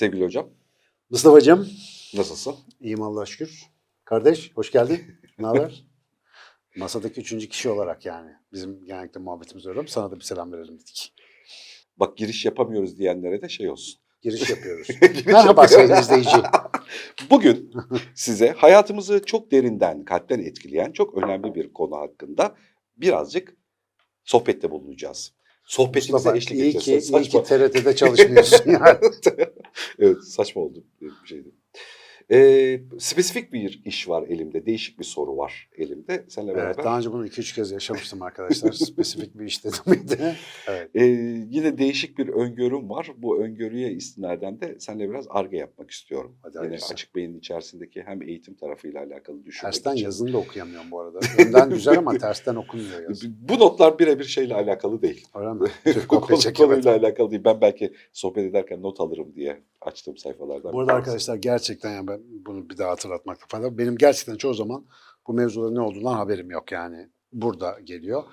Sevgili hocam, Mustafa'cığım, nasılsın? iyiyim Allah'a şükür. Kardeş, hoş geldin. Ne haber? Masadaki üçüncü kişi olarak yani. Bizim genellikle muhabbetimiz öyle ama sana da bir selam verelim dedik. Bak giriş yapamıyoruz diyenlere de şey olsun. Giriş yapıyoruz. Merhaba sayın izleyici. Bugün size hayatımızı çok derinden, kalpten etkileyen çok önemli bir konu hakkında birazcık sohbette bulunacağız. Sohbetimize Mustafa, eşlik iyi edeceğiz. ki, iyi Saçma. ki TRT'de çalışmıyorsun yani. evet saçma oldu bir şeydi. Ee, spesifik bir iş var elimde, değişik bir soru var elimde. Seninle Evet, beraber. daha önce bunu iki üç kez yaşamıştım arkadaşlar. Spesifik bir iş dedim? Evet. Ee, yine değişik bir öngörüm var. Bu öngörüye istinaden de seninle biraz arge yapmak istiyorum. Hadi Yine hayırlısı. açık beynin içerisindeki hem eğitim tarafıyla alakalı düşünmek Tersten için. yazını da okuyamıyorum bu arada. Önden güzel ama tersten okunmuyor yazı. Bu notlar birebir şeyle alakalı değil. Öyle mi? Türk. Konuyla alakalı değil. Ben belki sohbet ederken not alırım diye açtığım sayfalardan. Bu arada arkadaşlar gerçekten yani ben bunu bir daha hatırlatmakta fayda var. Benim gerçekten çoğu zaman bu mevzuların ne olduğundan haberim yok yani. Burada geliyor.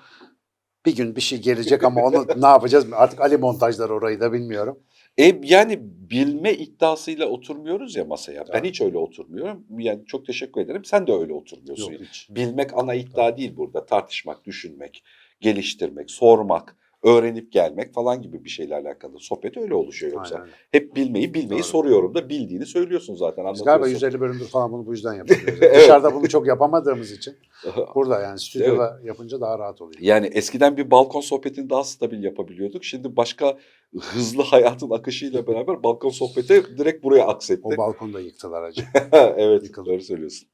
Bir gün bir şey gelecek ama onu ne yapacağız? Artık Ali montajlar orayı da bilmiyorum. E, yani bilme iddiasıyla oturmuyoruz ya masaya. Ben hiç öyle oturmuyorum. Yani çok teşekkür ederim. Sen de öyle oturmuyorsun. Yok hiç. Bilmek ana iddia değil burada. Tartışmak, düşünmek, geliştirmek, sormak, öğrenip gelmek falan gibi bir şeyle alakalı. Sohbet öyle oluşuyor yoksa. Aynen. Hep bilmeyi bilmeyi Doğru. soruyorum da bildiğini söylüyorsun zaten. Biz galiba anlatıyorsun. 150 bölümdür falan bunu bu yüzden yapıyoruz. Evet. Dışarıda bunu çok yapamadığımız için burada yani stüdyoda yapınca daha rahat oluyor. Yani eskiden bir balkon sohbetini daha stabil yapabiliyorduk. Şimdi başka hızlı hayatın akışıyla beraber balkon sohbeti direkt buraya aksetti. O balkonu da yıktılar acı. evet Yıkıldı. doğru söylüyorsun.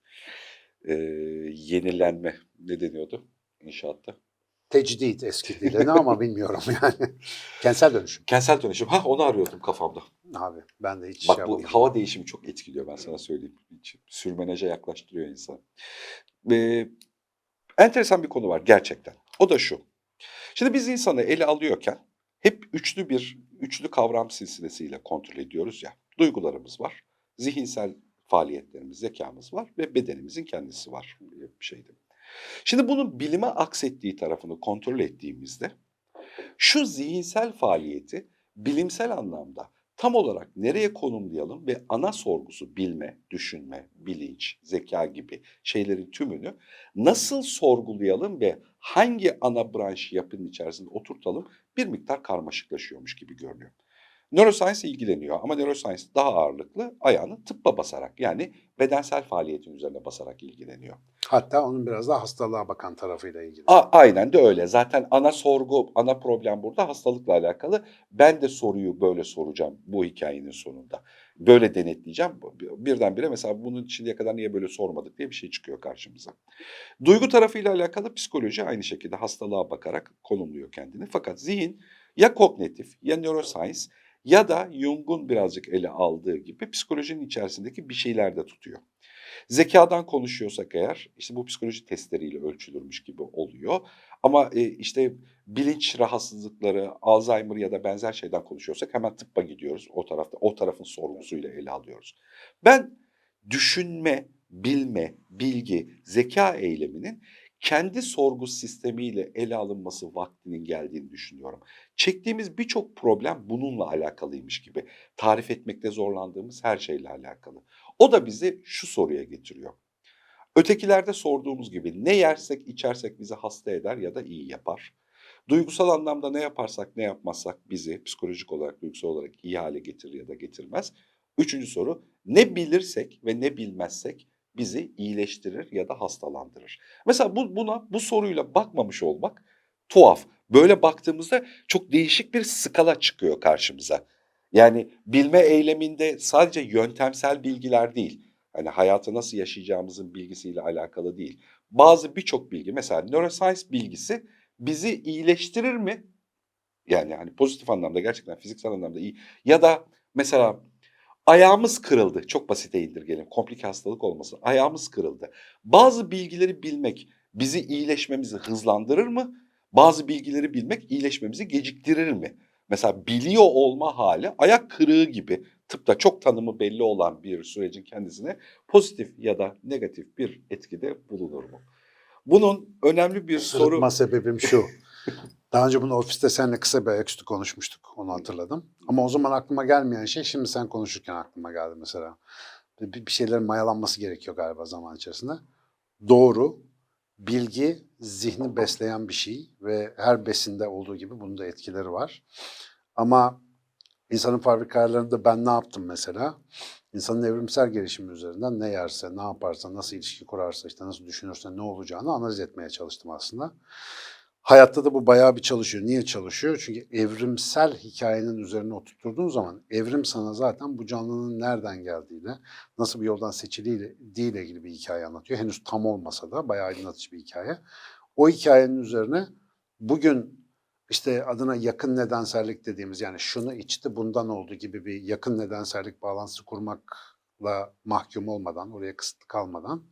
Ee, yenilenme ne deniyordu inşaatta? Tecdit eski dili ne ama bilmiyorum yani. Kentsel dönüşüm. Kentsel dönüşüm. Ha onu arıyordum kafamda. Abi ben de hiç Bak şey bu yapamadım. hava değişimi çok etkiliyor ben sana söyleyeyim. Hiç Sürmeneje yaklaştırıyor insan. Ee, enteresan bir konu var gerçekten. O da şu. Şimdi biz insanı ele alıyorken hep üçlü bir üçlü kavram silsilesiyle kontrol ediyoruz ya. Duygularımız var, zihinsel faaliyetlerimiz, zekamız var ve bedenimizin kendisi var bir şeyde. Şimdi bunun bilime aksettiği tarafını kontrol ettiğimizde şu zihinsel faaliyeti bilimsel anlamda tam olarak nereye konumlayalım ve ana sorgusu bilme, düşünme, bilinç, zeka gibi şeylerin tümünü nasıl sorgulayalım ve hangi ana branş yapının içerisinde oturtalım bir miktar karmaşıklaşıyormuş gibi görünüyor. Neuroscience ilgileniyor ama neuroscience daha ağırlıklı ayağını tıbba basarak yani bedensel faaliyetin üzerine basarak ilgileniyor. Hatta onun biraz daha hastalığa bakan tarafıyla ilgili. A- aynen de öyle. Zaten ana sorgu, ana problem burada hastalıkla alakalı. Ben de soruyu böyle soracağım bu hikayenin sonunda. Böyle denetleyeceğim. Birdenbire mesela bunun şimdiye kadar niye böyle sormadık diye bir şey çıkıyor karşımıza. Duygu tarafıyla alakalı psikoloji aynı şekilde hastalığa bakarak konumluyor kendini. Fakat zihin ya kognitif ya neuroscience ya da Jung'un birazcık ele aldığı gibi psikolojinin içerisindeki bir şeyler de tutuyor. Zekadan konuşuyorsak eğer işte bu psikoloji testleriyle ölçülürmüş gibi oluyor. Ama e, işte bilinç rahatsızlıkları, Alzheimer ya da benzer şeyden konuşuyorsak hemen tıbba gidiyoruz. O tarafta o tarafın sorgusuyla ele alıyoruz. Ben düşünme, bilme, bilgi, zeka eyleminin kendi sorgu sistemiyle ele alınması vaktinin geldiğini düşünüyorum. Çektiğimiz birçok problem bununla alakalıymış gibi. Tarif etmekte zorlandığımız her şeyle alakalı. O da bizi şu soruya getiriyor. Ötekilerde sorduğumuz gibi ne yersek içersek bizi hasta eder ya da iyi yapar. Duygusal anlamda ne yaparsak ne yapmazsak bizi psikolojik olarak, duygusal olarak iyi hale getirir ya da getirmez. Üçüncü soru ne bilirsek ve ne bilmezsek bizi iyileştirir ya da hastalandırır. Mesela bu, buna bu soruyla bakmamış olmak tuhaf. Böyle baktığımızda çok değişik bir skala çıkıyor karşımıza. Yani bilme eyleminde sadece yöntemsel bilgiler değil, hani hayatı nasıl yaşayacağımızın bilgisiyle alakalı değil. Bazı birçok bilgi, mesela neuroscience bilgisi bizi iyileştirir mi? Yani hani pozitif anlamda gerçekten fiziksel anlamda iyi. Ya da mesela ayağımız kırıldı. Çok basite indirgelim. Komplike hastalık olmasın. Ayağımız kırıldı. Bazı bilgileri bilmek bizi iyileşmemizi hızlandırır mı? Bazı bilgileri bilmek iyileşmemizi geciktirir mi? Mesela biliyor olma hali ayak kırığı gibi tıpta çok tanımı belli olan bir sürecin kendisine pozitif ya da negatif bir etkide bulunur mu? Bunun önemli bir soru... Sırıtma sebebim şu. Daha önce bunu ofiste seninle kısa bir ayaküstü konuşmuştuk. Onu hatırladım. Ama o zaman aklıma gelmeyen şey şimdi sen konuşurken aklıma geldi mesela. Bir, bir şeylerin mayalanması gerekiyor galiba zaman içerisinde. Doğru, bilgi zihni besleyen bir şey ve her besinde olduğu gibi bunun da etkileri var. Ama insanın fabrika ayarlarında ben ne yaptım mesela? İnsanın evrimsel gelişimi üzerinden ne yerse, ne yaparsa, nasıl ilişki kurarsa, işte nasıl düşünürse ne olacağını analiz etmeye çalıştım aslında. Hayatta da bu bayağı bir çalışıyor. Niye çalışıyor? Çünkü evrimsel hikayenin üzerine oturtturduğun zaman evrim sana zaten bu canlının nereden geldiğiyle, nasıl bir yoldan seçildiğiyle ile ilgili bir hikaye anlatıyor. Henüz tam olmasa da bayağı aydınlatıcı bir hikaye. O hikayenin üzerine bugün işte adına yakın nedensellik dediğimiz yani şunu içti bundan oldu gibi bir yakın nedensellik bağlantısı kurmakla mahkum olmadan, oraya kısıtlı kalmadan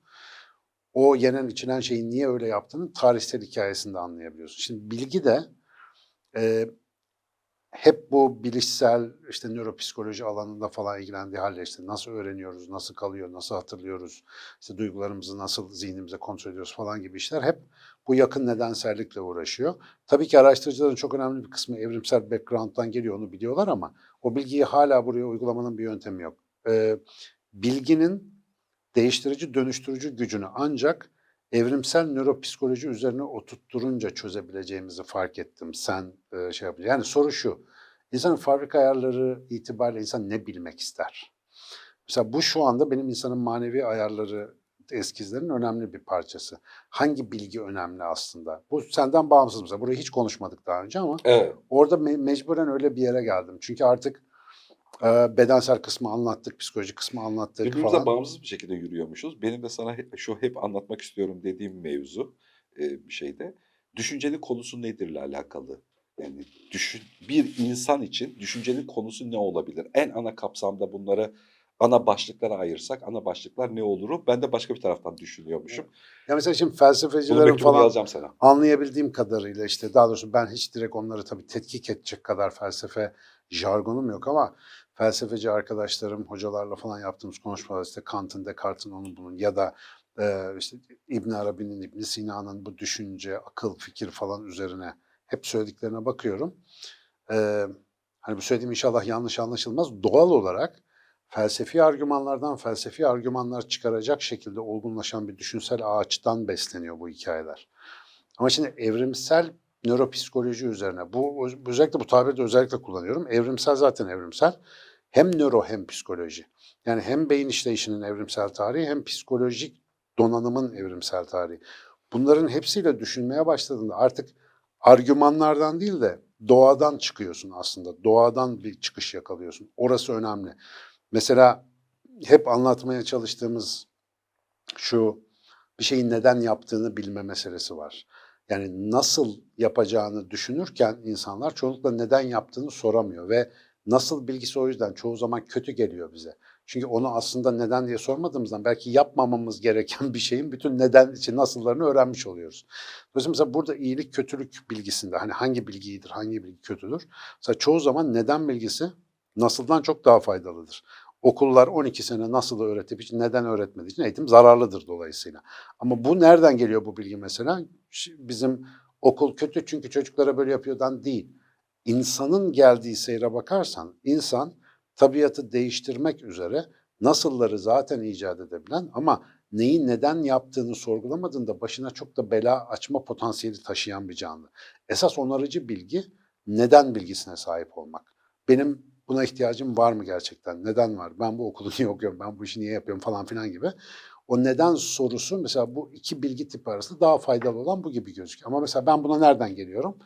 o yenen içilen şeyin niye öyle yaptığını tarihsel hikayesinde anlayabiliyorsun. Şimdi bilgi de e, hep bu bilişsel işte nöropsikoloji alanında falan ilgilendiği halde işte nasıl öğreniyoruz, nasıl kalıyor, nasıl hatırlıyoruz, işte duygularımızı nasıl zihnimize kontrol ediyoruz falan gibi işler hep bu yakın nedensellikle uğraşıyor. Tabii ki araştırıcıların çok önemli bir kısmı evrimsel background'dan geliyor onu biliyorlar ama o bilgiyi hala buraya uygulamanın bir yöntemi yok. Ee, bilginin değiştirici, dönüştürücü gücünü ancak evrimsel nöropsikoloji üzerine oturtturunca çözebileceğimizi fark ettim. Sen e, şey yapınca. Yani soru şu. İnsanın fabrika ayarları itibariyle insan ne bilmek ister? Mesela bu şu anda benim insanın manevi ayarları eskizlerin önemli bir parçası. Hangi bilgi önemli aslında? Bu senden bağımsız mesela. Burayı hiç konuşmadık daha önce ama Evet. orada me- mecburen öyle bir yere geldim. Çünkü artık bedensel kısmı anlattık, psikolojik kısmı anlattık Birbirimize falan. bağımsız bir şekilde yürüyormuşuz. Benim de sana şu hep anlatmak istiyorum dediğim mevzu e, bir şeyde. Düşüncenin konusu nedirle alakalı. Yani düşün, bir insan için düşüncenin konusu ne olabilir? En ana kapsamda bunları ana başlıklara ayırsak ana başlıklar ne oluru? Ben de başka bir taraftan düşünüyormuşum. Ya mesela şimdi felsefecilerin falan sana. anlayabildiğim kadarıyla işte daha doğrusu ben hiç direkt onları tabii tetkik edecek kadar felsefe jargonum yok ama felsefeci arkadaşlarım, hocalarla falan yaptığımız konuşmalar işte Kant'ın, Descartes'in, onun bunun ya da e, işte İbn Arabi'nin, İbn Sina'nın bu düşünce, akıl, fikir falan üzerine hep söylediklerine bakıyorum. E, hani bu söylediğim inşallah yanlış anlaşılmaz. Doğal olarak felsefi argümanlardan felsefi argümanlar çıkaracak şekilde olgunlaşan bir düşünsel ağaçtan besleniyor bu hikayeler. Ama şimdi evrimsel nöropsikoloji üzerine, bu özellikle bu tabiri de özellikle kullanıyorum. Evrimsel zaten evrimsel. Hem nöro hem psikoloji. Yani hem beyin işleyişinin evrimsel tarihi hem psikolojik donanımın evrimsel tarihi. Bunların hepsiyle düşünmeye başladığında artık argümanlardan değil de doğadan çıkıyorsun aslında. Doğadan bir çıkış yakalıyorsun. Orası önemli. Mesela hep anlatmaya çalıştığımız şu bir şeyin neden yaptığını bilme meselesi var. Yani nasıl yapacağını düşünürken insanlar çoğunlukla neden yaptığını soramıyor ve nasıl bilgisi o yüzden çoğu zaman kötü geliyor bize. Çünkü onu aslında neden diye sormadığımızdan belki yapmamamız gereken bir şeyin bütün neden için nasıllarını öğrenmiş oluyoruz. Dolayısıyla mesela burada iyilik kötülük bilgisinde hani hangi bilgi iyidir, hangi bilgi kötüdür? Mesela çoğu zaman neden bilgisi nasıldan çok daha faydalıdır. Okullar 12 sene nasıl öğretip hiç neden öğretmediği için eğitim zararlıdır dolayısıyla. Ama bu nereden geliyor bu bilgi mesela? Bizim okul kötü çünkü çocuklara böyle yapıyordan değil. İnsanın geldiği seyre bakarsan insan tabiatı değiştirmek üzere nasılları zaten icat edebilen ama neyi neden yaptığını sorgulamadığında başına çok da bela açma potansiyeli taşıyan bir canlı. Esas onarıcı bilgi neden bilgisine sahip olmak. Benim buna ihtiyacım var mı gerçekten? Neden var? Ben bu okulu niye okuyorum? Ben bu işi niye yapıyorum falan filan gibi. O neden sorusu mesela bu iki bilgi tipi arasında daha faydalı olan bu gibi gözüküyor. Ama mesela ben buna nereden geliyorum?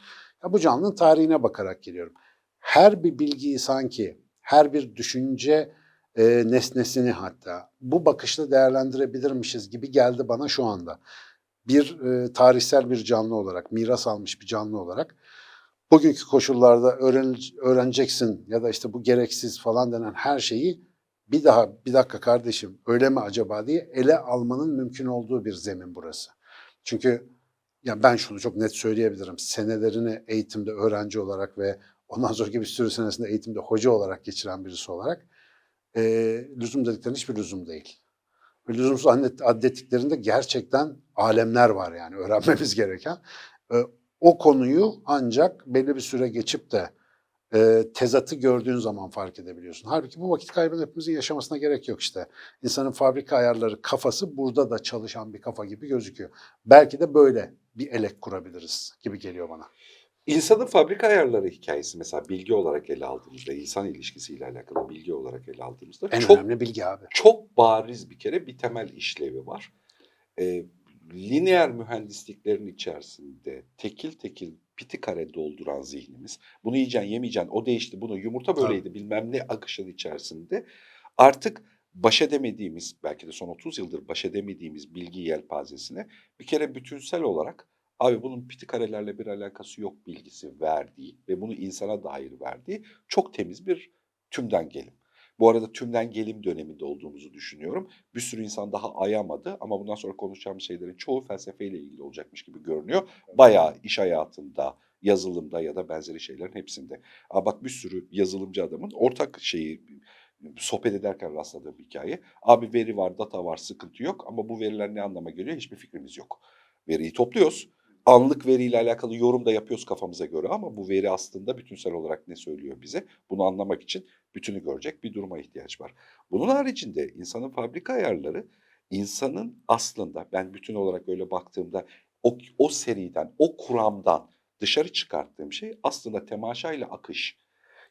Ya bu canlının tarihine bakarak geliyorum. Her bir bilgiyi sanki, her bir düşünce e, nesnesini hatta bu bakışla değerlendirebilirmişiz gibi geldi bana şu anda. Bir e, tarihsel bir canlı olarak, miras almış bir canlı olarak bugünkü koşullarda öğren, öğreneceksin ya da işte bu gereksiz falan denen her şeyi bir daha bir dakika kardeşim öyle mi acaba diye ele almanın mümkün olduğu bir zemin burası. Çünkü ya ben şunu çok net söyleyebilirim. Senelerini eğitimde öğrenci olarak ve ondan sonraki bir sürü senesinde eğitimde hoca olarak geçiren birisi olarak e, lüzum dediklerin hiçbir lüzum değil. Ve lüzumsuz adettiklerinde gerçekten alemler var yani öğrenmemiz gereken. E, O konuyu ancak belli bir süre geçip de e, tezatı gördüğün zaman fark edebiliyorsun. Halbuki bu vakit kaybını hepimizin yaşamasına gerek yok işte. İnsanın fabrika ayarları kafası burada da çalışan bir kafa gibi gözüküyor. Belki de böyle bir elek kurabiliriz gibi geliyor bana. İnsanın fabrika ayarları hikayesi mesela bilgi olarak ele aldığımızda, insan ilişkisiyle alakalı bilgi olarak ele aldığımızda En çok önemli bilgi abi. çok bariz bir kere bir temel işlevi var. Ee, lineer mühendisliklerin içerisinde tekil tekil piti kare dolduran zihnimiz, bunu yiyeceksin yemeyeceksin, o değişti, bunu yumurta böyleydi bilmem ne akışın içerisinde artık baş edemediğimiz, belki de son 30 yıldır baş edemediğimiz bilgi yelpazesine bir kere bütünsel olarak abi bunun piti karelerle bir alakası yok bilgisi verdiği ve bunu insana dair verdiği çok temiz bir tümden gelim. Bu arada tümden gelim döneminde olduğumuzu düşünüyorum. Bir sürü insan daha ayamadı ama bundan sonra konuşacağımız şeylerin çoğu felsefeyle ilgili olacakmış gibi görünüyor. Bayağı iş hayatında, yazılımda ya da benzeri şeylerin hepsinde. Aa bak bir sürü yazılımcı adamın ortak şeyi sohbet ederken rastladığım hikaye. Abi veri var, data var, sıkıntı yok ama bu veriler ne anlama geliyor hiçbir fikrimiz yok. Veriyi topluyoruz. Anlık veriyle alakalı yorum da yapıyoruz kafamıza göre ama bu veri aslında bütünsel olarak ne söylüyor bize? Bunu anlamak için bütünü görecek bir duruma ihtiyaç var. Bunun haricinde insanın fabrika ayarları insanın aslında ben bütün olarak öyle baktığımda o, o seriden, o kuramdan dışarı çıkarttığım şey aslında temaşa ile akış.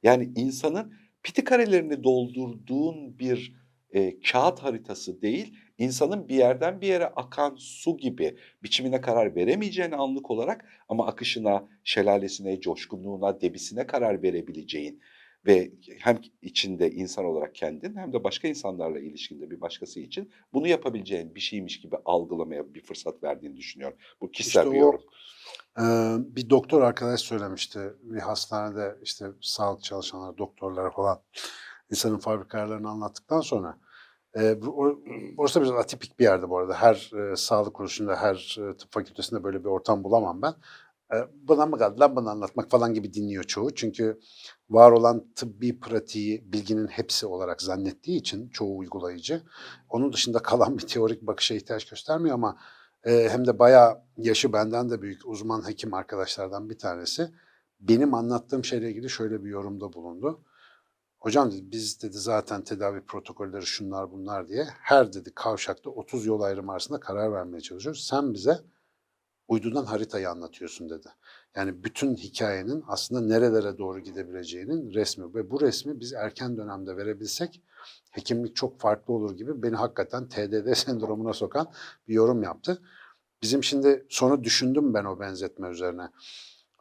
Yani insanın piti karelerini doldurduğun bir e, kağıt haritası değil, insanın bir yerden bir yere akan su gibi biçimine karar veremeyeceğin anlık olarak ama akışına, şelalesine, coşkunluğuna, debisine karar verebileceğin ve hem içinde insan olarak kendin hem de başka insanlarla ilişkinde bir başkası için bunu yapabileceğin bir şeymiş gibi algılamaya bir fırsat verdiğini düşünüyorum. Bu kişisel İşte bir o- yorum. Ee, bir doktor arkadaş söylemişti. Bir hastanede işte sağlık çalışanları, doktorlar falan insanın fabrika ayarlarını anlattıktan sonra e, bu- or- orası biraz atipik bir yerde bu arada. Her e, sağlık kuruluşunda, her e, tıp fakültesinde böyle bir ortam bulamam ben. E, buna mı kaldı lan bunu anlatmak falan gibi dinliyor çoğu. Çünkü var olan tıbbi pratiği bilginin hepsi olarak zannettiği için çoğu uygulayıcı. Onun dışında kalan bir teorik bakışa ihtiyaç göstermiyor ama e, hem de bayağı yaşı benden de büyük uzman hekim arkadaşlardan bir tanesi benim anlattığım şeyle ilgili şöyle bir yorumda bulundu. Hocam dedi biz dedi zaten tedavi protokolleri şunlar bunlar diye her dedi kavşakta 30 yol ayrımı arasında karar vermeye çalışıyoruz. Sen bize uydudan haritayı anlatıyorsun dedi. Yani bütün hikayenin aslında nerelere doğru gidebileceğinin resmi ve bu resmi biz erken dönemde verebilsek hekimlik çok farklı olur gibi beni hakikaten TDD sendromuna sokan bir yorum yaptı. Bizim şimdi sonra düşündüm ben o benzetme üzerine.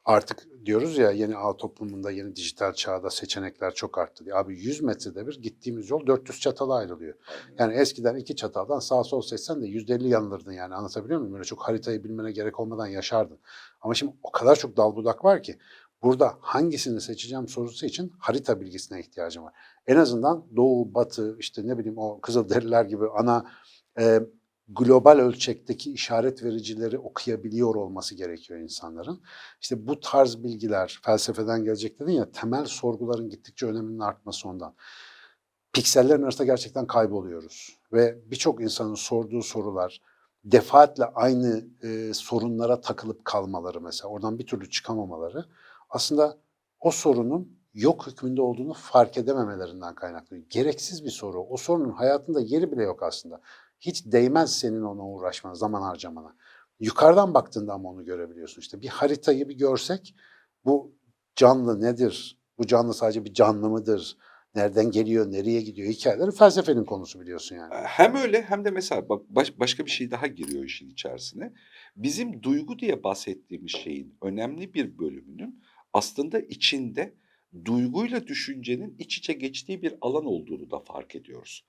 Artık diyoruz ya yeni ağ toplumunda, yeni dijital çağda seçenekler çok arttı diye. Abi 100 metrede bir gittiğimiz yol 400 çatala ayrılıyor. Yani eskiden iki çataldan sağ sol seçsen de %50 yanılırdın yani anlatabiliyor muyum? Böyle çok haritayı bilmene gerek olmadan yaşardın. Ama şimdi o kadar çok dal budak var ki burada hangisini seçeceğim sorusu için harita bilgisine ihtiyacım var. En azından doğu, batı, işte ne bileyim o Kızılderililer gibi ana e, global ölçekteki işaret vericileri okuyabiliyor olması gerekiyor insanların. İşte bu tarz bilgiler felsefeden gelecek dedin ya temel sorguların gittikçe öneminin artması ondan. Piksellerin arasında gerçekten kayboluyoruz ve birçok insanın sorduğu sorular defaatle aynı e, sorunlara takılıp kalmaları mesela oradan bir türlü çıkamamaları aslında o sorunun yok hükmünde olduğunu fark edememelerinden kaynaklı. Gereksiz bir soru. O sorunun hayatında yeri bile yok aslında. Hiç değmez senin ona uğraşmana, zaman harcamana. Yukarıdan baktığında ama onu görebiliyorsun. İşte bir haritayı bir görsek bu canlı nedir? Bu canlı sadece bir canlı mıdır? Nereden geliyor, nereye gidiyor? Hikayeleri felsefenin konusu biliyorsun yani. Hem öyle hem de mesela baş- başka bir şey daha giriyor işin içerisine. Bizim duygu diye bahsettiğimiz şeyin önemli bir bölümünün aslında içinde duyguyla düşüncenin iç içe geçtiği bir alan olduğunu da fark ediyoruz.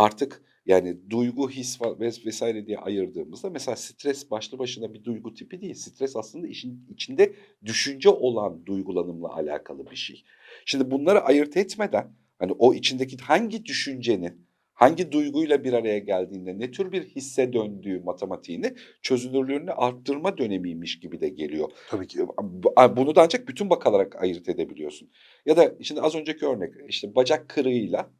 Artık yani duygu, his vesaire diye ayırdığımızda mesela stres başlı başına bir duygu tipi değil. Stres aslında işin içinde düşünce olan duygulanımla alakalı bir şey. Şimdi bunları ayırt etmeden hani o içindeki hangi düşüncenin hangi duyguyla bir araya geldiğinde ne tür bir hisse döndüğü matematiğini çözünürlüğünü arttırma dönemiymiş gibi de geliyor. Tabii ki. Bu- Bunu da ancak bütün bakarak ayırt edebiliyorsun. Ya da şimdi az önceki örnek işte bacak kırığıyla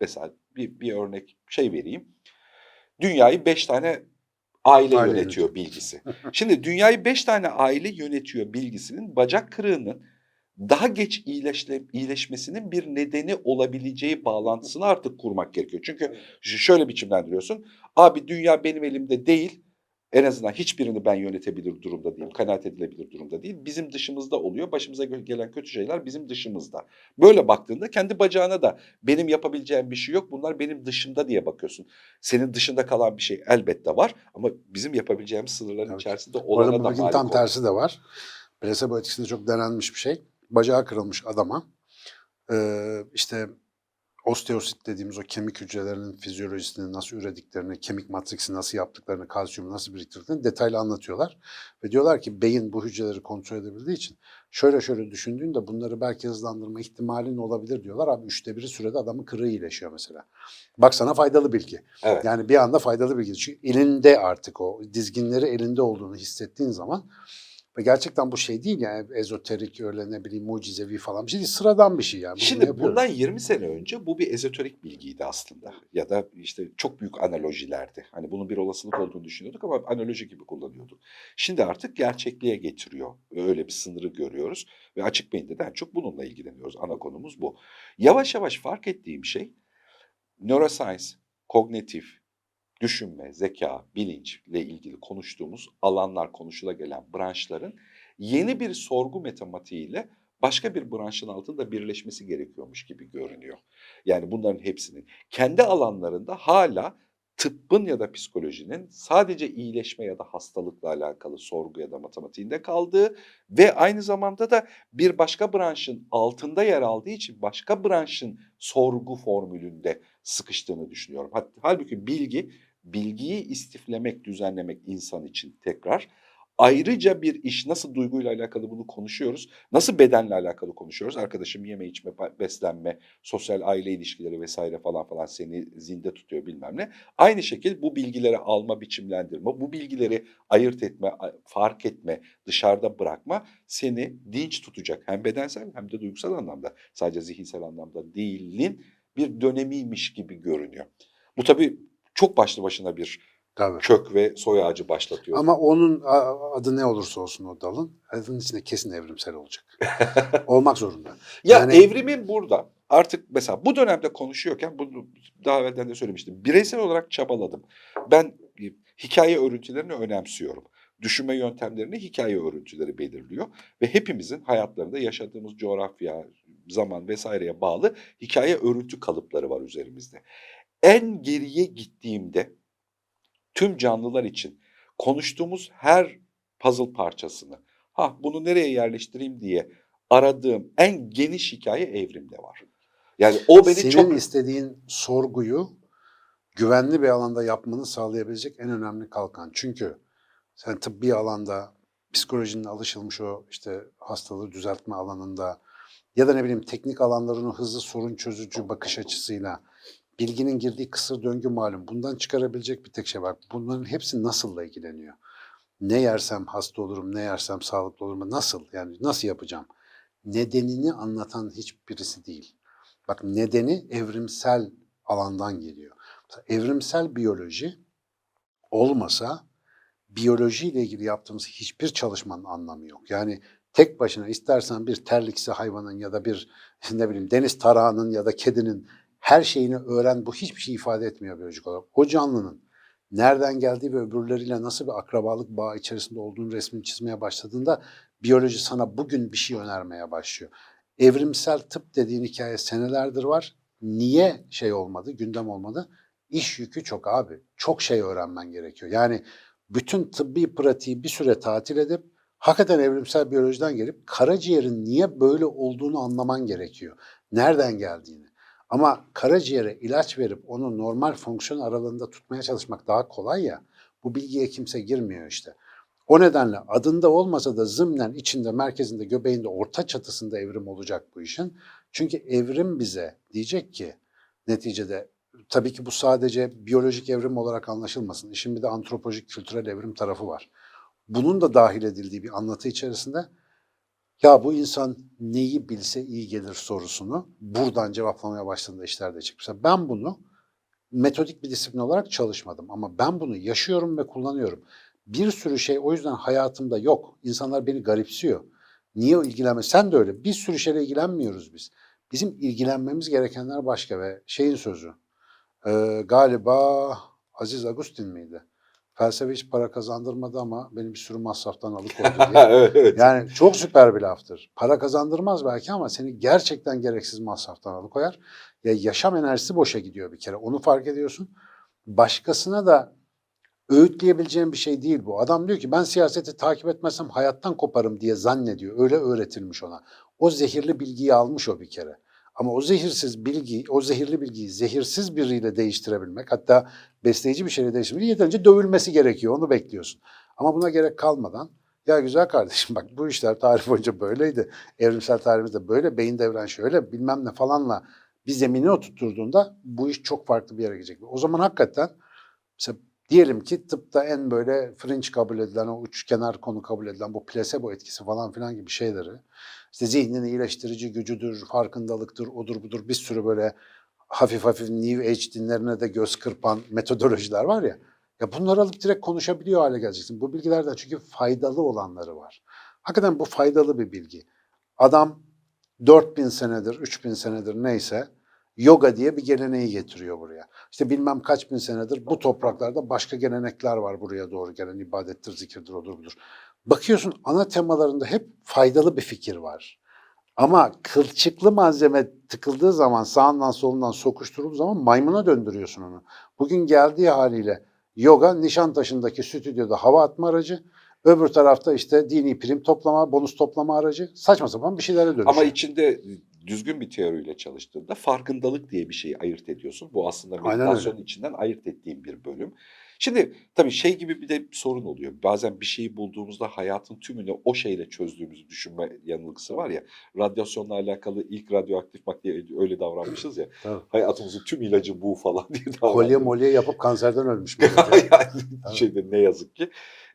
mesela bir, bir örnek şey vereyim. Dünyayı beş tane aile Aile yönetiyor bilgisi. Şimdi dünyayı beş tane aile yönetiyor bilgisinin bacak kırığının daha geç iyileşle, iyileşmesinin bir nedeni olabileceği bağlantısını artık kurmak gerekiyor. Çünkü şöyle biçimlendiriyorsun. Abi dünya benim elimde değil. En azından hiçbirini ben yönetebilir durumda değilim. Kanaat edilebilir durumda değil. Bizim dışımızda oluyor. Başımıza gelen kötü şeyler bizim dışımızda. Böyle baktığında kendi bacağına da benim yapabileceğim bir şey yok. Bunlar benim dışımda diye bakıyorsun. Senin dışında kalan bir şey elbette var. Ama bizim yapabileceğimiz sınırların Evet. içerisinde olana da malik tam tersi de var. Plasebo etkisinde çok denenmiş bir şey. Bacağı kırılmış adama eee, işte osteosit dediğimiz o kemik hücrelerinin fizyolojisini nasıl ürediklerini, kemik matriksi nasıl yaptıklarını, kalsiyumu nasıl biriktirdiklerini detaylı anlatıyorlar. Ve diyorlar ki beyin bu hücreleri kontrol edebildiği için şöyle şöyle düşündüğünde bunları belki hızlandırma ihtimalin olabilir diyorlar. Abi üçte biri sürede adamın kırığı iyileşiyor mesela. Bak sana faydalı bilgi. Evet. Yani bir anda faydalı bilgi. Çünkü elinde artık o dizginleri elinde olduğunu hissettiğin zaman ve gerçekten bu şey değil yani ezoterik öyle ne bileyim mucizevi falan bir şey değil. Sıradan bir şey yani. Bunu Şimdi yapıyoruz. bundan 20 sene önce bu bir ezoterik bilgiydi aslında. Ya da işte çok büyük analojilerdi. Hani bunun bir olasılık olduğunu düşünüyorduk ama analoji gibi kullanıyorduk. Şimdi artık gerçekliğe getiriyor. Öyle bir sınırı görüyoruz. Ve açık beyinde de en çok bununla ilgileniyoruz. Ana konumuz bu. Yavaş yavaş fark ettiğim şey neuroscience, kognitif, düşünme, zeka, bilinçle ilgili konuştuğumuz alanlar konuşula gelen branşların yeni bir sorgu matematiğiyle başka bir branşın altında birleşmesi gerekiyormuş gibi görünüyor. Yani bunların hepsinin kendi alanlarında hala tıbbın ya da psikolojinin sadece iyileşme ya da hastalıkla alakalı sorgu ya da matematiğinde kaldığı ve aynı zamanda da bir başka branşın altında yer aldığı için başka branşın sorgu formülünde sıkıştığını düşünüyorum. Halbuki bilgi, bilgiyi istiflemek, düzenlemek insan için tekrar ayrıca bir iş. Nasıl duyguyla alakalı bunu konuşuyoruz? Nasıl bedenle alakalı konuşuyoruz? Arkadaşım yeme içme, beslenme, sosyal aile ilişkileri vesaire falan falan seni zinde tutuyor bilmem ne. Aynı şekilde bu bilgileri alma, biçimlendirme, bu bilgileri ayırt etme, fark etme, dışarıda bırakma seni dinç tutacak. Hem bedensel hem de duygusal anlamda. Sadece zihinsel anlamda değilin bir dönemiymiş gibi görünüyor. Bu tabii çok başlı başına bir Tabii. kök ve soy ağacı başlatıyor. Ama onun adı ne olursa olsun o dalın adının içinde kesin evrimsel olacak. Olmak zorunda. Ya Yani- evrimin burada artık mesela bu dönemde konuşuyorken bunu daha evvelden de söylemiştim. Bireysel olarak çabaladım. Ben hikaye örüntülerini önemsiyorum. Düşünme yöntemlerini hikaye örüntüleri belirliyor ve hepimizin hayatlarında yaşadığımız coğrafya, zaman vesaireye bağlı hikaye örüntü kalıpları var üzerimizde. En geriye gittiğimde tüm canlılar için konuştuğumuz her puzzle parçasını ha bunu nereye yerleştireyim diye aradığım en geniş hikaye evrimde var. Yani o beni Senin çok istediğin sorguyu güvenli bir alanda yapmanı sağlayabilecek en önemli kalkan. Çünkü sen tıbbi alanda psikolojinin alışılmış o işte hastalığı düzeltme alanında ya da ne bileyim teknik alanların o hızlı sorun çözücü bakış açısıyla bilginin girdiği kısır döngü malum. Bundan çıkarabilecek bir tek şey var. Bunların hepsi nasılla ilgileniyor. Ne yersem hasta olurum, ne yersem sağlıklı olurum. Nasıl? Yani nasıl yapacağım? Nedenini anlatan hiçbirisi değil. Bak nedeni evrimsel alandan geliyor. Mesela evrimsel biyoloji olmasa biyolojiyle ilgili yaptığımız hiçbir çalışmanın anlamı yok. Yani tek başına istersen bir terliksi hayvanın ya da bir ne bileyim deniz tarağının ya da kedinin her şeyini öğren bu hiçbir şey ifade etmiyor biyolojik olarak. O canlının nereden geldiği ve öbürleriyle nasıl bir akrabalık bağı içerisinde olduğunu resmini çizmeye başladığında biyoloji sana bugün bir şey önermeye başlıyor. Evrimsel tıp dediğin hikaye senelerdir var. Niye şey olmadı, gündem olmadı? İş yükü çok abi. Çok şey öğrenmen gerekiyor. Yani bütün tıbbi pratiği bir süre tatil edip hakikaten evrimsel biyolojiden gelip karaciğerin niye böyle olduğunu anlaman gerekiyor. Nereden geldiğini. Ama karaciğere ilaç verip onu normal fonksiyon aralığında tutmaya çalışmak daha kolay ya. Bu bilgiye kimse girmiyor işte. O nedenle adında olmasa da zımnen içinde, merkezinde, göbeğinde, orta çatısında evrim olacak bu işin. Çünkü evrim bize diyecek ki neticede tabii ki bu sadece biyolojik evrim olarak anlaşılmasın. İşin bir de antropolojik, kültürel evrim tarafı var. Bunun da dahil edildiği bir anlatı içerisinde ya bu insan neyi bilse iyi gelir sorusunu buradan cevaplamaya başladığında işlerde çıkmışlar. Ben bunu metodik bir disiplin olarak çalışmadım ama ben bunu yaşıyorum ve kullanıyorum. Bir sürü şey o yüzden hayatımda yok. İnsanlar beni garipsiyor. Niye ilgilenme? Sen de öyle. Bir sürü şeyle ilgilenmiyoruz biz. Bizim ilgilenmemiz gerekenler başka ve şeyin sözü. Ee, galiba Aziz Agustin miydi? Felsefe hiç para kazandırmadı ama beni bir sürü masraftan alıkoydu diye. evet. Yani çok süper bir laftır. Para kazandırmaz belki ama seni gerçekten gereksiz masraftan alıkoyar. Ya yaşam enerjisi boşa gidiyor bir kere. Onu fark ediyorsun. Başkasına da öğütleyebileceğin bir şey değil bu. Adam diyor ki ben siyaseti takip etmezsem hayattan koparım diye zannediyor. Öyle öğretilmiş ona. O zehirli bilgiyi almış o bir kere. Ama o zehirsiz bilgi, o zehirli bilgiyi zehirsiz biriyle değiştirebilmek, hatta besleyici bir şeyle değiştirmek yeterince dövülmesi gerekiyor. Onu bekliyorsun. Ama buna gerek kalmadan ya güzel kardeşim bak bu işler tarih boyunca böyleydi. Evrimsel tarihimizde böyle, beyin devren şöyle bilmem ne falanla bir zemini oturtturduğunda bu iş çok farklı bir yere gidecek. O zaman hakikaten mesela diyelim ki tıpta en böyle fringe kabul edilen, o uç kenar konu kabul edilen bu plasebo etkisi falan filan gibi şeyleri işte zihnin iyileştirici gücüdür, farkındalıktır, odur budur bir sürü böyle hafif hafif New Age dinlerine de göz kırpan metodolojiler var ya. Ya bunları alıp direkt konuşabiliyor hale geleceksin. Bu bilgilerden çünkü faydalı olanları var. Hakikaten bu faydalı bir bilgi. Adam 4000 senedir, 3000 senedir neyse yoga diye bir geleneği getiriyor buraya. İşte bilmem kaç bin senedir bu topraklarda başka gelenekler var buraya doğru gelen ibadettir, zikirdir, odur budur. Bakıyorsun ana temalarında hep faydalı bir fikir var. Ama kılçıklı malzeme tıkıldığı zaman sağından solundan sokuşturulduğu zaman maymuna döndürüyorsun onu. Bugün geldiği haliyle yoga Nişantaşı'ndaki stüdyoda hava atma aracı, öbür tarafta işte dini prim toplama, bonus toplama aracı saçma sapan bir şeylere dönüşüyor. Ama içinde düzgün bir teoriyle çalıştığında farkındalık diye bir şeyi ayırt ediyorsun. Bu aslında meditasyonun içinden ayırt ettiğim bir bölüm. Şimdi tabii şey gibi bir de sorun oluyor. Bazen bir şeyi bulduğumuzda hayatın tümünü o şeyle çözdüğümüzü düşünme yanılgısı var ya. Radyasyonla alakalı ilk radyoaktif madde öyle davranmışız ya. Tabii. Hayatımızın tüm ilacı bu falan diye davranmışız. Kolye molye yapıp kanserden ölmüş. yani şeyde ne yazık ki.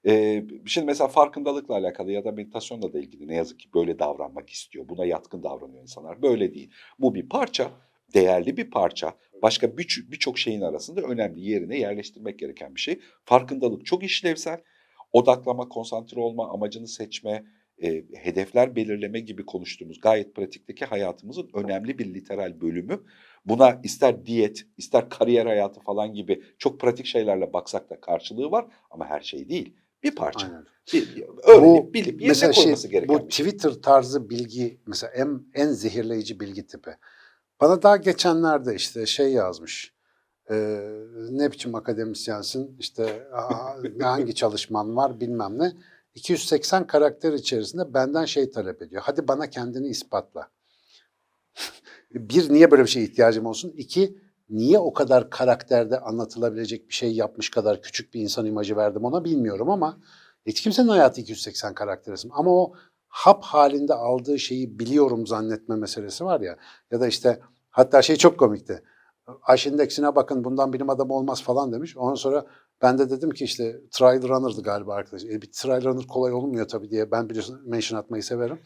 Ee, şimdi mesela farkındalıkla alakalı ya da meditasyonla da ilgili ne yazık ki böyle davranmak istiyor. Buna yatkın davranıyor insanlar. Böyle değil. Bu bir parça, değerli bir parça. Başka bir- birçok şeyin arasında önemli yerine yerleştirmek gereken bir şey. Farkındalık çok işlevsel. Odaklama, konsantre olma, amacını seçme, e, hedefler belirleme gibi konuştuğumuz gayet pratikteki hayatımızın önemli bir literal bölümü. Buna ister diyet, ister kariyer hayatı falan gibi çok pratik şeylerle baksak da karşılığı var ama her şey değil. Bir parça. Aynen. Bir, öğrenip Bu bilip yerine mesela şey, koyması gereken bu şey. Twitter tarzı bilgi mesela en, en zehirleyici bilgi tipi. Bana daha geçenlerde işte şey yazmış. e, ne biçim akademisyensin işte hangi çalışman var bilmem ne. 280 karakter içerisinde benden şey talep ediyor. Hadi bana kendini ispatla. bir, niye böyle bir şeye ihtiyacım olsun? İki, niye o kadar karakterde anlatılabilecek bir şey yapmış kadar küçük bir insan imajı verdim ona bilmiyorum ama hiç kimsenin hayatı 280 karakter isim. Ama o hap halinde aldığı şeyi biliyorum zannetme meselesi var ya. Ya da işte hatta şey çok komikti. Aş indeksine bakın bundan bilim adamı olmaz falan demiş. Ondan sonra ben de dedim ki işte trial runner'dı galiba arkadaş. E, bir trial runner kolay olmuyor tabii diye. Ben biliyorsun mention atmayı severim.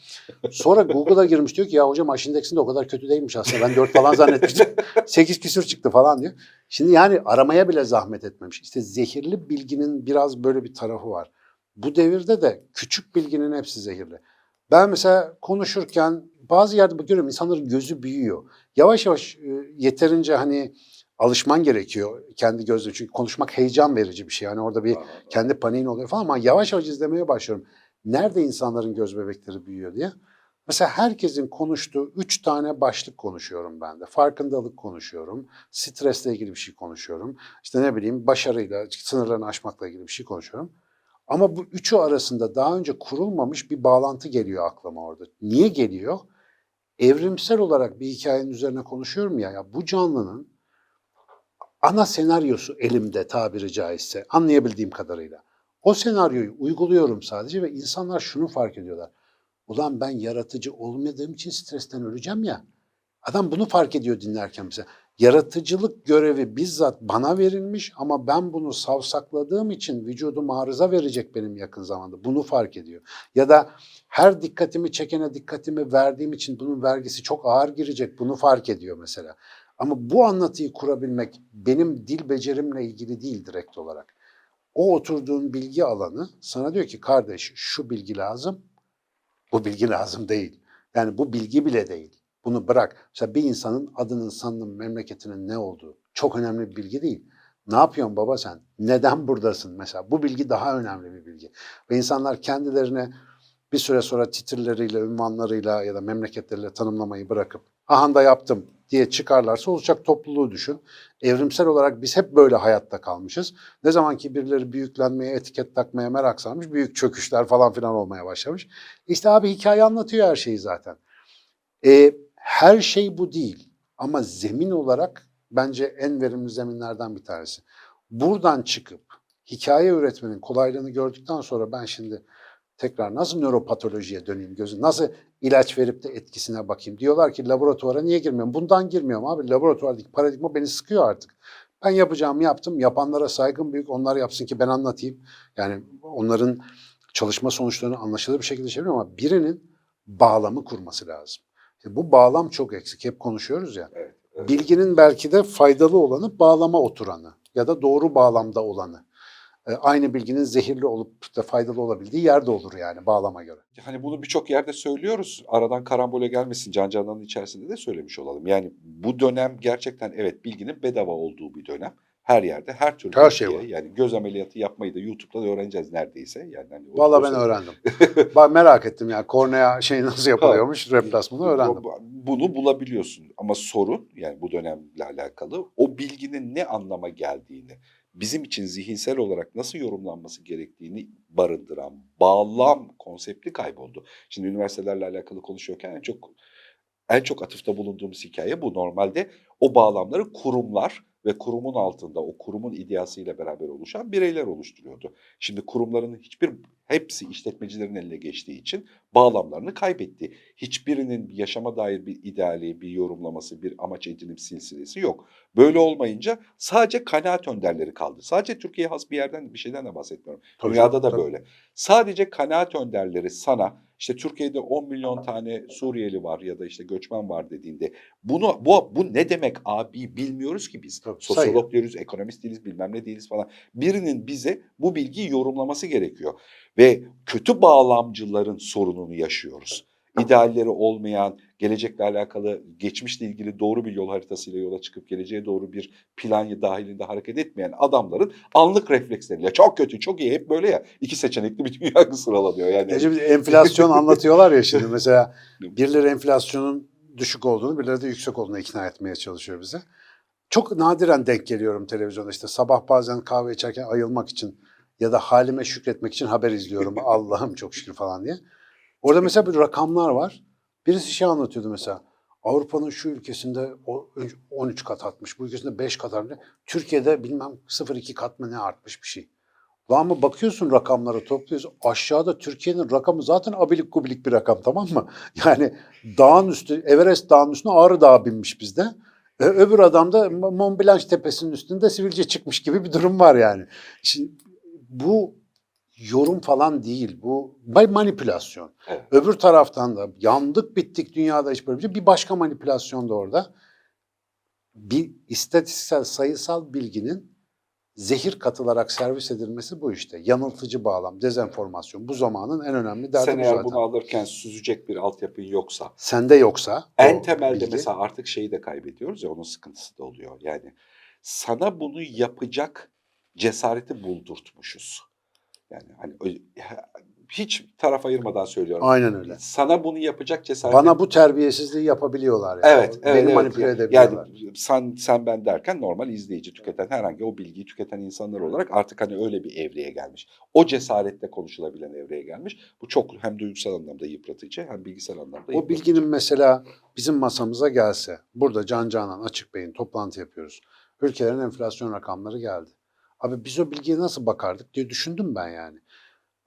Sonra Google'a girmiş diyor ki ya hocam Aş indeksinde o kadar kötü değilmiş aslında. Ben 4 falan zannetmiştim. 8 küsür çıktı falan diyor. Şimdi yani aramaya bile zahmet etmemiş. İşte zehirli bilginin biraz böyle bir tarafı var. Bu devirde de küçük bilginin hepsi zehirli. Ben mesela konuşurken bazı yerde görüyorum insanların gözü büyüyor. Yavaş yavaş e, yeterince hani alışman gerekiyor kendi gözle. Çünkü konuşmak heyecan verici bir şey. Yani orada bir kendi paniğin oluyor falan ama yavaş yavaş izlemeye başlıyorum. Nerede insanların göz bebekleri büyüyor diye. Mesela herkesin konuştuğu üç tane başlık konuşuyorum ben de. Farkındalık konuşuyorum, stresle ilgili bir şey konuşuyorum. İşte ne bileyim başarıyla, sınırlarını aşmakla ilgili bir şey konuşuyorum. Ama bu üçü arasında daha önce kurulmamış bir bağlantı geliyor aklıma orada. Niye geliyor? Evrimsel olarak bir hikayenin üzerine konuşuyorum ya, ya bu canlının ana senaryosu elimde tabiri caizse anlayabildiğim kadarıyla. O senaryoyu uyguluyorum sadece ve insanlar şunu fark ediyorlar. Ulan ben yaratıcı olmadığım için stresten öleceğim ya. Adam bunu fark ediyor dinlerken mesela. Yaratıcılık görevi bizzat bana verilmiş ama ben bunu savsakladığım için vücudum arıza verecek benim yakın zamanda. Bunu fark ediyor. Ya da her dikkatimi çekene dikkatimi verdiğim için bunun vergisi çok ağır girecek. Bunu fark ediyor mesela. Ama bu anlatıyı kurabilmek benim dil becerimle ilgili değil direkt olarak. O oturduğun bilgi alanı sana diyor ki kardeş şu bilgi lazım, bu bilgi lazım değil. Yani bu bilgi bile değil. Bunu bırak. Mesela bir insanın adının, sanının, memleketinin ne olduğu çok önemli bir bilgi değil. Ne yapıyorsun baba sen? Neden buradasın mesela? Bu bilgi daha önemli bir bilgi. Ve insanlar kendilerine bir süre sonra titirleriyle, ünvanlarıyla ya da memleketleriyle tanımlamayı bırakıp aha da yaptım diye çıkarlarsa olacak topluluğu düşün. Evrimsel olarak biz hep böyle hayatta kalmışız. Ne zaman ki birileri büyüklenmeye, etiket takmaya merak sarmış, büyük çöküşler falan filan olmaya başlamış. İşte abi hikaye anlatıyor her şeyi zaten. E, her şey bu değil ama zemin olarak bence en verimli zeminlerden bir tanesi. Buradan çıkıp hikaye üretmenin kolaylığını gördükten sonra ben şimdi tekrar nasıl nöropatolojiye döneyim gözü, nasıl ilaç verip de etkisine bakayım. Diyorlar ki laboratuvara niye girmiyorum? Bundan girmiyorum abi. Laboratuvardaki paradigma beni sıkıyor artık. Ben yapacağımı yaptım. Yapanlara saygım büyük. Onlar yapsın ki ben anlatayım. Yani onların çalışma sonuçlarını anlaşılır bir şekilde çeviriyorum ama birinin bağlamı kurması lazım. İşte bu bağlam çok eksik. Hep konuşuyoruz ya. Evet, evet. Bilginin belki de faydalı olanı bağlama oturanı ya da doğru bağlamda olanı. E, Aynı bilginin zehirli olup da faydalı olabildiği yerde olur yani bağlama göre. Hani bunu birçok yerde söylüyoruz. Aradan karambole gelmesin. Can Canan'ın içerisinde de söylemiş olalım. Yani bu dönem gerçekten evet bilginin bedava olduğu bir dönem. Her yerde her türlü Her şey var. Yani göz ameliyatı yapmayı da YouTube'da da öğreneceğiz neredeyse. Yani hani Vallahi ben öğrendim. ben merak ettim yani kornea şey nasıl yapılıyormuş replasmanı öğrendim. Bu- Bunu bulabiliyorsun ama sorun yani bu dönemle alakalı o bilginin ne anlama geldiğini, bizim için zihinsel olarak nasıl yorumlanması gerektiğini barındıran bağlam konsepti kayboldu. Şimdi üniversitelerle alakalı konuşuyorken en çok en çok atıfta bulunduğumuz hikaye bu. Normalde o bağlamları kurumlar ve kurumun altında o kurumun ideasıyla beraber oluşan bireyler oluşturuyordu. Şimdi kurumların hiçbir hepsi işletmecilerin eline geçtiği için bağlamlarını kaybetti. Hiçbirinin yaşama dair bir ideali, bir yorumlaması, bir amaç edinip silsilesi yok. Böyle olmayınca sadece kanaat önderleri kaldı. Sadece Türkiye'ye has bir yerden bir şeyden de bahsetmiyorum. Tabii Dünyada da tabii. böyle. Sadece kanaat önderleri sana işte Türkiye'de 10 milyon tane Suriyeli var ya da işte göçmen var dediğinde bunu bu bu ne demek abi bilmiyoruz ki biz. Tabii, Sosyolog diyoruz, ekonomist değiliz, bilmem ne değiliz falan. Birinin bize bu bilgiyi yorumlaması gerekiyor ve kötü bağlamcıların sorununu yaşıyoruz. İdealleri olmayan, gelecekle alakalı, geçmişle ilgili doğru bir yol haritasıyla yola çıkıp geleceğe doğru bir plan dahilinde hareket etmeyen adamların anlık refleksleriyle çok kötü, çok iyi hep böyle ya. iki seçenekli bir dünya sıralanıyor yani. Ece enflasyon anlatıyorlar ya şimdi mesela birileri enflasyonun düşük olduğunu birileri de yüksek olduğunu ikna etmeye çalışıyor bize. Çok nadiren denk geliyorum televizyonda işte sabah bazen kahve içerken ayılmak için ya da halime şükretmek için haber izliyorum Allah'ım çok şükür falan diye. Orada mesela bir rakamlar var. Birisi şey anlatıyordu mesela. Avrupa'nın şu ülkesinde o- 13 kat artmış, bu ülkesinde 5 kat artmış. Türkiye'de bilmem 0,2 kat mı ne artmış bir şey. Lan ama bakıyorsun rakamlara topluyorsun. Aşağıda Türkiye'nin rakamı zaten abilik gubilik bir rakam tamam mı? Yani dağın üstü, Everest dağın üstüne Ağrı Dağı binmiş bizde. Öbür adam da Mont Blanc tepesinin üstünde sivilce çıkmış gibi bir durum var yani. Şimdi bu yorum falan değil. Bu manipülasyon. Evet. Öbür taraftan da yandık bittik dünyada hiç böyle bir şey. Bir başka manipülasyon da orada. Bir istatistiksel sayısal bilginin zehir katılarak servis edilmesi bu işte. Yanıltıcı bağlam, dezenformasyon. Bu zamanın en önemli derdi Sen bu eğer zaten. bunu alırken süzecek bir altyapın yoksa Sende yoksa En temelde bilgi, mesela artık şeyi de kaybediyoruz ya onun sıkıntısı da oluyor. Yani sana bunu yapacak cesareti buldurtmuşuz. Yani hani hiç taraf ayırmadan söylüyorum. Aynen öyle. Sana bunu yapacak cesareti Bana bu terbiyesizliği yapabiliyorlar. Yani. Evet, evet, Beni evet. manipüle Yani edebiliyorlar. sen sen ben derken normal izleyici tüketen herhangi o bilgiyi tüketen insanlar olarak artık hani öyle bir evreye gelmiş. O cesaretle konuşulabilen evreye gelmiş. Bu çok hem duygusal anlamda yıpratıcı hem bilgisel anlamda O yıpratıcı. bilginin mesela bizim masamıza gelse, burada Can Canan Açık Bey'in toplantı yapıyoruz. Ülkelerin enflasyon rakamları geldi. Abi biz o bilgiye nasıl bakardık diye düşündüm ben yani.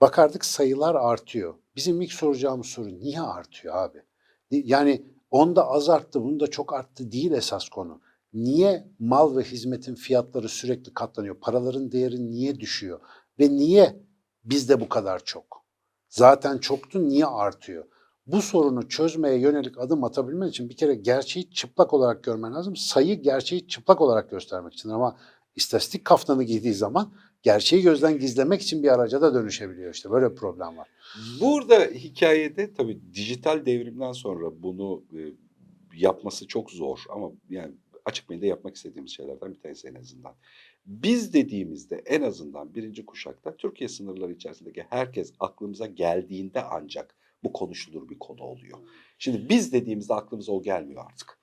Bakardık sayılar artıyor. Bizim ilk soracağımız soru niye artıyor abi? Ni- Yani onda az arttı, bunda çok arttı değil esas konu. Niye mal ve hizmetin fiyatları sürekli katlanıyor? Paraların değeri niye düşüyor? Ve niye bizde bu kadar çok? Zaten çoktu, niye artıyor? Bu sorunu çözmeye yönelik adım atabilmen için bir kere gerçeği çıplak olarak görmen lazım. Sayı gerçeği çıplak olarak göstermek için ama istatistik kaftanı giydiği zaman gerçeği gözden gizlemek için bir araca da dönüşebiliyor işte. Böyle bir problem var. Burada hikayede tabii dijital devrimden sonra bunu e, yapması çok zor ama yani açık medyada yapmak istediğimiz şeylerden bir tanesi en azından. Biz dediğimizde en azından birinci kuşakta Türkiye sınırları içerisindeki herkes aklımıza geldiğinde ancak bu konuşulur bir konu oluyor. Şimdi biz dediğimizde aklımıza o gelmiyor artık.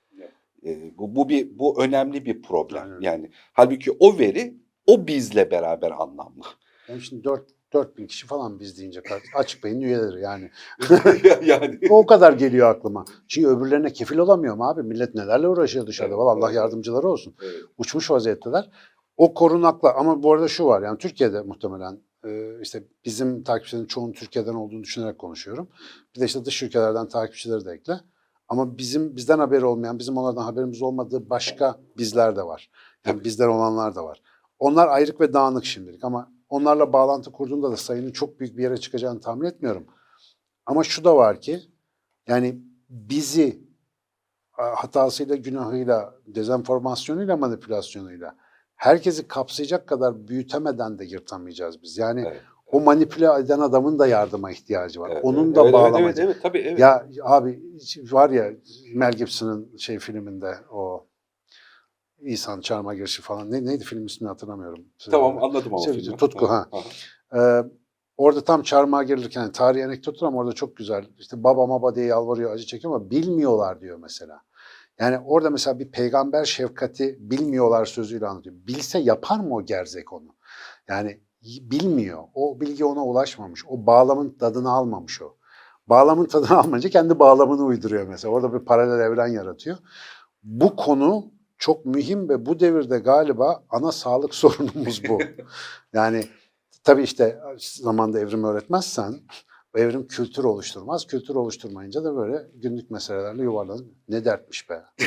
Evet. E, bu, bu bir bu önemli bir problem. Aynen. Yani halbuki o veri o bizle beraber anlamlı. Benim şimdi 4 4000 kişi falan biz deyince açık beyin üyeleri yani. yani O kadar geliyor aklıma. Çünkü öbürlerine kefil olamıyorum abi. Millet nelerle uğraşıyor dışarıda. Evet, Vallahi Allah evet. yardımcıları olsun. Evet. Uçmuş vaziyetteler. O korunakla ama bu arada şu var yani Türkiye'de muhtemelen e, işte bizim takipçilerin çoğunun Türkiye'den olduğunu düşünerek konuşuyorum. Bir de işte dış ülkelerden takipçileri de ekle. Ama bizim bizden haberi olmayan, bizim onlardan haberimiz olmadığı başka bizler de var. Yani Tabii. bizden olanlar da var. Onlar ayrık ve dağınık şimdilik ama onlarla bağlantı kurduğunda da sayının çok büyük bir yere çıkacağını tahmin etmiyorum. Ama şu da var ki yani bizi hatasıyla, günahıyla, dezenformasyonuyla, manipülasyonuyla herkesi kapsayacak kadar büyütemeden de yırtamayacağız biz. Yani Evet. O manipüle eden adamın da yardıma ihtiyacı var. Evet, Onun da evet, bağlamacı. Evet, evet, evet, tabii evet. Ya abi var ya Mel Gibson'ın şey filminde o İhsan Çarmıha Girişi falan. Ne, neydi film ismini hatırlamıyorum. Tamam anladım ama Şey, filmi. Tutku, ha. Ee, orada tam çarmıha girilirken yani tarihi anekdottur ama orada çok güzel. İşte baba baba diye yalvarıyor, acı çekiyor ama bilmiyorlar diyor mesela. Yani orada mesela bir peygamber şefkati bilmiyorlar sözüyle anlatıyor. Bilse yapar mı o gerzek onu? Yani bilmiyor. O bilgi ona ulaşmamış. O bağlamın tadını almamış o. Bağlamın tadını almayınca kendi bağlamını uyduruyor mesela. Orada bir paralel evren yaratıyor. Bu konu çok mühim ve bu devirde galiba ana sağlık sorunumuz bu. Yani tabii işte zamanda evrim öğretmezsen evrim kültür oluşturmaz. Kültür oluşturmayınca da böyle günlük meselelerle yuvarlanır. Ne dertmiş be.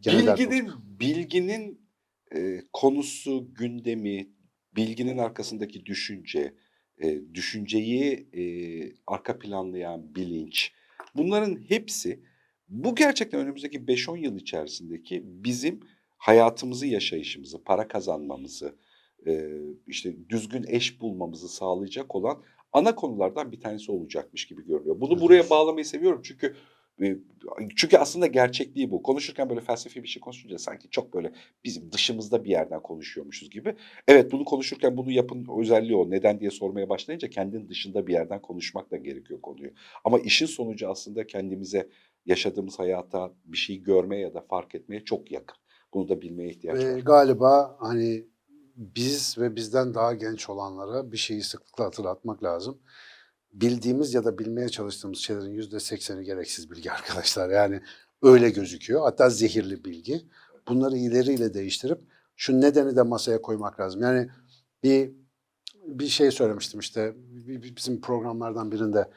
Gene dert Bilginin, bilginin e, konusu, gündemi, bilginin arkasındaki düşünce, e, düşünceyi e, arka planlayan bilinç, bunların hepsi bu gerçekten önümüzdeki 5-10 yıl içerisindeki bizim hayatımızı, yaşayışımızı, para kazanmamızı, e, işte düzgün eş bulmamızı sağlayacak olan ana konulardan bir tanesi olacakmış gibi görünüyor. Bunu buraya bağlamayı seviyorum çünkü çünkü aslında gerçekliği bu. Konuşurken böyle felsefi bir şey konuşunca sanki çok böyle bizim dışımızda bir yerden konuşuyormuşuz gibi. Evet bunu konuşurken bunu yapın özelliği o. Neden diye sormaya başlayınca kendinin dışında bir yerden konuşmak da gerekiyor konuyu. Ama işin sonucu aslında kendimize yaşadığımız hayata bir şey görmeye ya da fark etmeye çok yakın. Bunu da bilmeye ihtiyaç Ve var. galiba hani biz ve bizden daha genç olanlara bir şeyi sıklıkla hatırlatmak lazım. Bildiğimiz ya da bilmeye çalıştığımız şeylerin yüzde sekseni gereksiz bilgi arkadaşlar. Yani öyle gözüküyor. Hatta zehirli bilgi. Bunları ileriyle değiştirip şu nedeni de masaya koymak lazım. Yani bir bir şey söylemiştim işte bizim programlardan birinde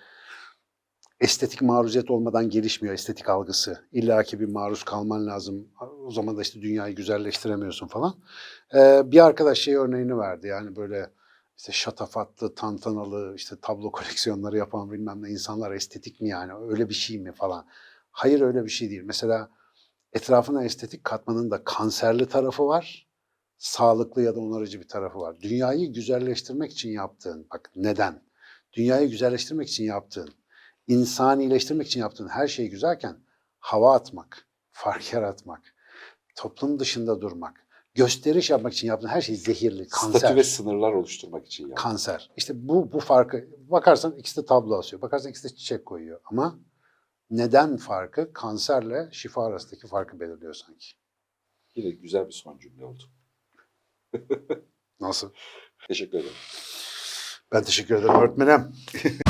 estetik maruziyet olmadan gelişmiyor estetik algısı. İlla ki bir maruz kalman lazım. O zaman da işte dünyayı güzelleştiremiyorsun falan. Ee, bir arkadaş şey örneğini verdi. Yani böyle işte şatafatlı, tantanalı, işte tablo koleksiyonları yapan bilmem ne insanlar estetik mi yani? Öyle bir şey mi falan? Hayır öyle bir şey değil. Mesela etrafına estetik katmanın da kanserli tarafı var. Sağlıklı ya da onarıcı bir tarafı var. Dünyayı güzelleştirmek için yaptığın, bak neden? Dünyayı güzelleştirmek için yaptığın, insanileştirmek için yaptığın her şey güzelken hava atmak, fark yaratmak, toplum dışında durmak, gösteriş yapmak için yaptığın her şey zehirli, kanser. Statü ve sınırlar oluşturmak için yani. Kanser. İşte bu bu farkı bakarsan ikisi de tablo asıyor. Bakarsan ikisi de çiçek koyuyor. Ama neden farkı kanserle şifa arasındaki farkı belirliyor sanki. Yine güzel bir son cümle oldu. Nasıl? Teşekkür ederim. Ben teşekkür ederim öğretmenim.